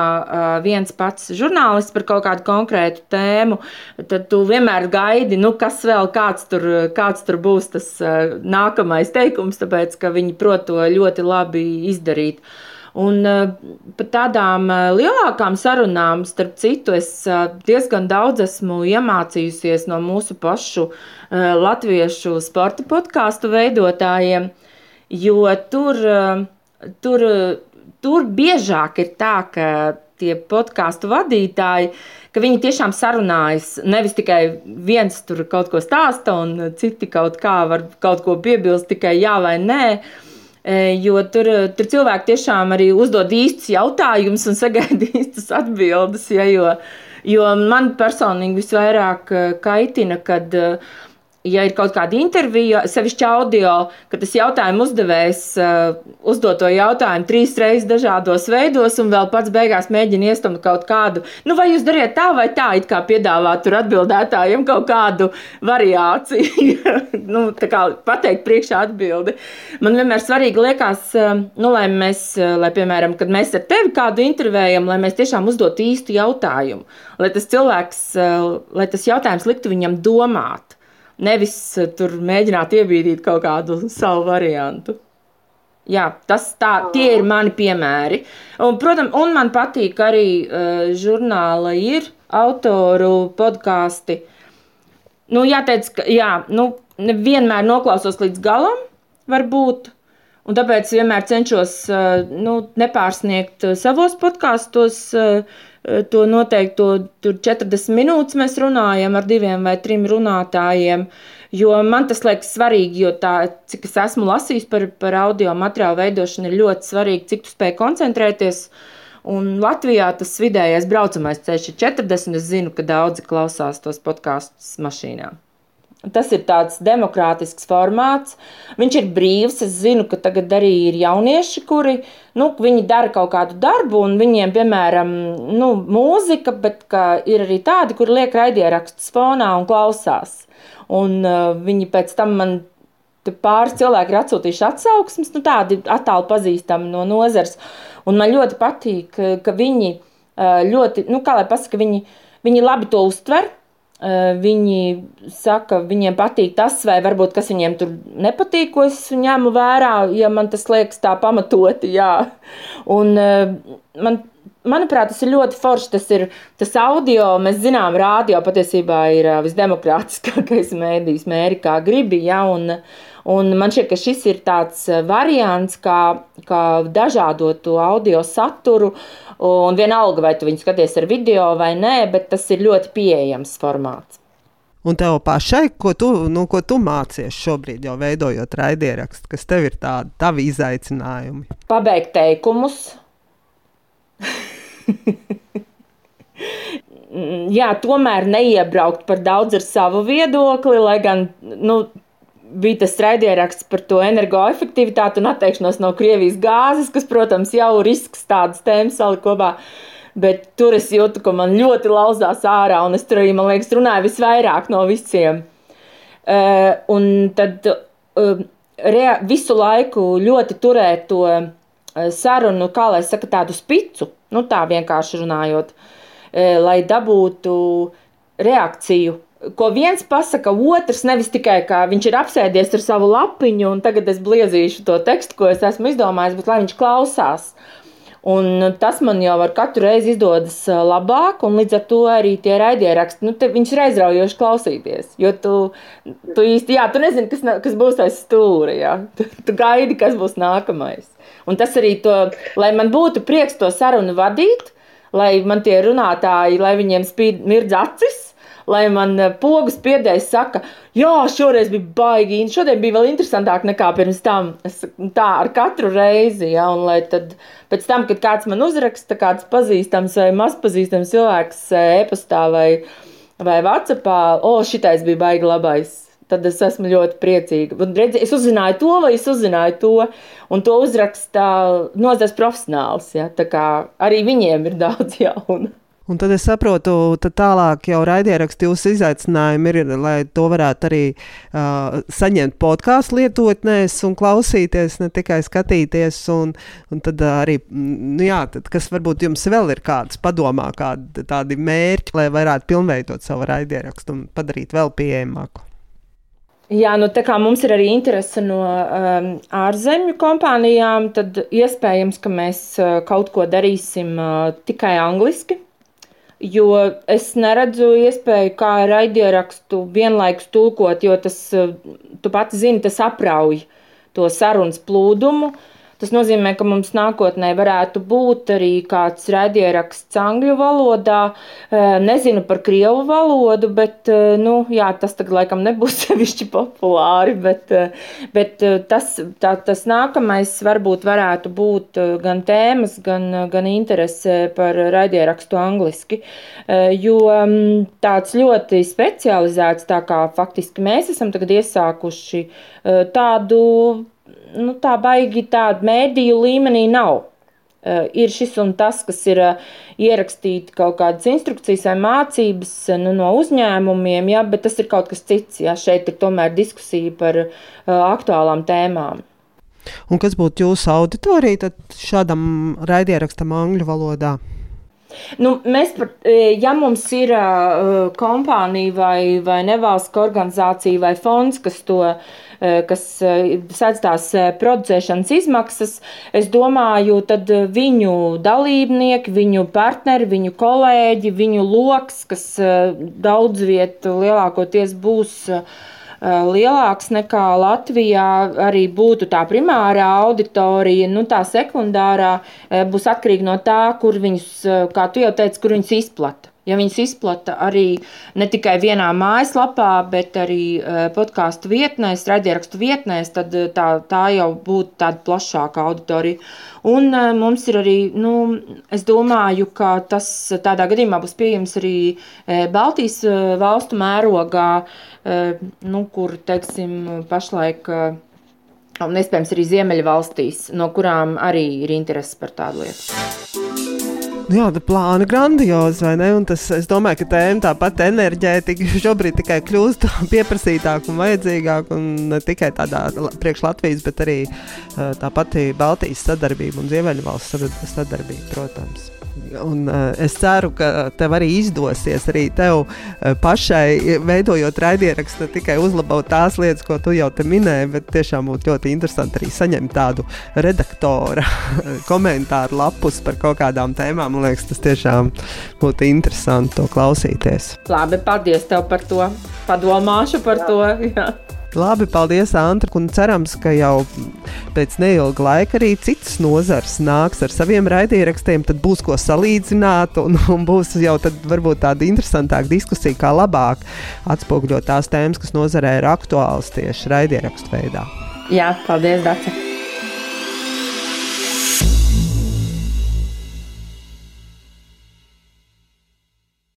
viens pats žurnālists par kaut kādu konkrētu tēmu, tad tu vienmēr gaidi, nu, kas vēl, kāds tur, kāds tur būs tas nākamais teikums, tāpēc, ka viņi prot to ļoti labi izdarīt. Uh, Un uh, pat tādām uh, lielākām sarunām, starp citu, es uh, diezgan daudz esmu iemācījusies no mūsu pašu latviešu sporta podkāstu veidotājiem, jo tur, tur, tur biežāk ir tā, ka tie podkāstu vadītāji, ka viņi tiešām sarunājas. Nevis tikai viens tur kaut ko stāsta, un citi kaut kā var kaut ko piebilst, tikai jā vai nē. E, jo tur, tur cilvēki tiešām arī uzdod īstus jautājumus un sagaida īstas atbildes. Ja, jo, jo man personīgi visvairāk kaitina, kad uh, ja ir kaut kāda intervija, sevišķi audio, ka tas jautājumu uzdevējs uh, uzdod to jautājumu trīs reizes dažādos veidos, un vēl pats beigās mēģina iestumt kaut kādu, nu, vai jūs dariet tā vai tā, it kā piedāvāt tur atbildētājiem kaut kādu variāciju, nu, tā kā pateikt priekšā atbildi. Man vienmēr svarīgi liekas, uh, nu, lai mēs, uh, lai, piemēram, kad mēs ar tevi kādu intervējam, lai mēs tiešām uzdot īstu jautājumu, lai tas cilvēks, lai tas jautājums liktu viņam domāt. Nevis eh, tur mēģināt iebīdīt kaut kādu savu variantu. Jā, tas tā, tie ir mani piemēri. Un, protams, un man patīk arī uh, žurnāla ir autoru podkāsti. Nu, jāteic, ka jā, nu, vienmēr noklausos līdz galam, varbūt. Un tāpēc vienmēr cenšos uh, nu, nepārsniegt savos podkāstos. Uh, to noteikto 40 minūtes mēs runājam ar diviem vai trim runātājiem. Jo man tas liekas svarīgi, jo tā, cik es esmu lasījis par, par audio materiālu veidošanu, ir ļoti svarīgi, cik tu spēj koncentrēties. Un Latvijā tas vidējais braucamais ceļš ir 40. Es zinu, ka daudzi klausās tos podkāstus mašīnā. Tas ir tāds demokrātisks formāts. Viņš ir brīvs. Es zinu, ka tagad arī ir jaunieši, kuri nu, dara kaut kādu darbu, un viņiem, piemēram, nu, mūzika, bet ir arī tādi, kur liek raidierakstus fonā un klausās. Un, uh, viņi pēc tam man pāris cilvēki ir atsūtījuši atsauksmes, nu, tādi attāli pazīstami no nozares. Un man ļoti patīk, ka viņi uh, ļoti, nu, kā lai pasaka, viņi, viņi labi to uztver viņi saka, viņiem patīk tas, vai varbūt kas viņiem tur nepatīk, ko es ņemu vērā, ja man tas liekas tā pamatoti. Jā. Un, eh, man, manuprāt, tas ir ļoti forši. Tas ir tas audio, mēs zinām, rādio patiesībā ir eh, visdemokrātiskākais mēdījis, mēri kā gribi. Ja, un, un man šķiet, ka šis ir tāds variants, kā, kā dažādot to audio saturu. Un vienalga, vai tu viņu skaties ar video vai nē, bet tas ir ļoti pieejams formāts. Un tev pašai, ko tu, nu, ko tu mācies šobrīd, jau veidojot raidierakstu, kas tev ir tādi tavi izaicinājumi? Pabeigt teikumus. Jā, tomēr neiebraukt par daudz ar savu viedokli, lai gan nu, bija tas raidieraksts par to energoefektivitāti un atteikšanos no Krievijas gāzes, kas, protams, jau risks tādas tēmas salikt kopā. Bet tur es jūtu, ka man ļoti lauzās ārā, un es tur arī, man liekas, runāju visvairāk no visiem. Uh, un tad uh, rea, visu laiku ļoti turēt to uh, sarunu, kā lai saka, tādu spicu, nu tā vienkārši runājot, uh, lai dabūtu reakciju ko viens pasaka, otrs nevis tikai kā viņš ir apsēdies ar savu lapiņu, un tagad es bliezīšu to tekstu, ko es esmu izdomājis, bet lai viņš klausās. Un tas man jau ar katru reizi izdodas labāk, un līdz ar to arī tie raidieraksti, nu, viņš ir aizraujoši klausīties. Jo tu, tu īsti, jā, tu nezini, kas, kas būs aiz stūra, jā. Tu, tu gaidi, kas būs nākamais. Un tas arī to, lai man būtu prieks to sarunu vadīt, lai man tie runātāji, lai viņiem spīd mirdz acis, lai man eh, pogas piedēļ saka, jā, šoreiz bija baigi, šodien bija vēl interesantāk nekā pirms tam. Es, tā ar katru reizi, ja, un lai tad pēc tam, kad kāds man uzraksta, kāds pazīstams vai mazpazīstams cilvēks eh, e-pastā vai, vai Whatsappā, o, šitais bija baigi labais tad es esmu ļoti priecīga. Un, redzi, es uzzināju to, vai es uzzināju to, un to uzraksta nozares profesionāls. Ja? Arī viņiem ir daudz jaunu. Un tad es saprotu, ka tālāk jau raidierakstu jūsu izaicinājumi ir, lai to varētu arī uh, saņemt podkāstu lietotnēs un klausīties, ne tikai skatīties. Un, un tad arī, nu jā, tad, kas varbūt jums vēl ir kāds padomā, kādi tādi mērķi, lai varētu pilnveidot savu raidierakstu un padarīt vēl pieejamāku. Jā, nu tā kā mums ir arī interese no um, ārzemju kompānijām, tad iespējams, ka mēs uh, kaut ko darīsim uh, tikai angliski jo es neredzu iespēju, kā raidierakstu vienlaikus tulkot, jo tas, eh, tu pats zini, tas aprauj to sarunas plūdumu. Uh, Tas nozīmē, ka mums nākotnē varētu būt arī kāds raidieraksts angļu valodā. Nezinu par krievu valodu, bet nu, jā, tas tagad laikam nebūs sevišķi populāri. Bet, bet tas, tā, tas nākamais varbūt varētu būt gan tēmas, gan, gan interese par raidierakstu angliski. Jo tāds ļoti specializēts, tā kā faktiski mēs esam tagad iesākuši tādu nu, tā baigi tāda mēdīju līmenī nav. Uh, ir šis un tas, kas ir uh, ierakstīti kaut kādas instrukcijas vai mācības uh, nu, no uzņēmumiem, ja, bet tas ir kaut kas cits. Ja. Šeit ir tomēr diskusija par uh, aktuālām tēmām. Un kas būtu jūsu auditorija šādam raidierakstam angļu valodā? Nu, mēs, par, ja mums ir uh, kompānija vai, vai nevalstiska organizācija vai fonds, kas to uh, Eh, kas eh, sēdz tās eh, producēšanas izmaksas, es domāju, tad viņu dalībnieki, viņu partneri, viņu kolēģi, viņu loks, kas daudz vietu lielākoties būs lielāks nekā Latvijā, arī būtu tā primārā auditorija, nu tā sekundārā būs atkarīga no tā, kur viņus, kā tu jau teici, kur viņus izplata. Ja viņas izplata arī ne tikai vienā mājaslapā, bet arī podkāstu vietnēs, raidierakstu vietnēs, tad tā, tā jau būtu tāda plašāka auditorija. Un mums ir arī, nu, es domāju, ka tas tādā gadījumā būs pieejams arī Baltijas valstu mērogā, nu, kur, teiksim, pašlaik un iespējams arī Ziemeļvalstīs, no kurām arī ir interesi par tādu lietu. Jā, tā plāna grandiozi, vai ne? Un tas, es domāju, ka tēma tāpat enerģētika šobrīd tikai kļūst pieprasītāka un vajadzīgāka. Un ne tikai tādā priekš Latvijas, bet arī tā pati Baltijas sadarbība un Ziemeļvalsts sadarbība, protams. Un, uh, es ceru, ka tev arī izdosies arī tev uh, pašai veidojot raidierakstu, ne tikai uzlabot tās lietas, ko tu jau te minēji, bet tiešām būtu ļoti interesanti arī saņemt tādu redaktora komentāru lapus par kaut kādām tēmām. Man liekas, tas tiešām būtu interesanti to klausīties. Labi, paldies tev par to. Padomāšu par Jā. to. Jā. Labi, paldies, Antra. Un cerams, ka jau pēc neilga laika arī citas nozars nāks ar saviem raidierakstiem. Tad būs ko salīdzināt, un, un būs jau tāda interesantāka diskusija, kā labāk atspoguļot tās tēmas, kas nozarē ir aktuālas tieši raidierakstu veidā. Jā, paldies, Dārsa!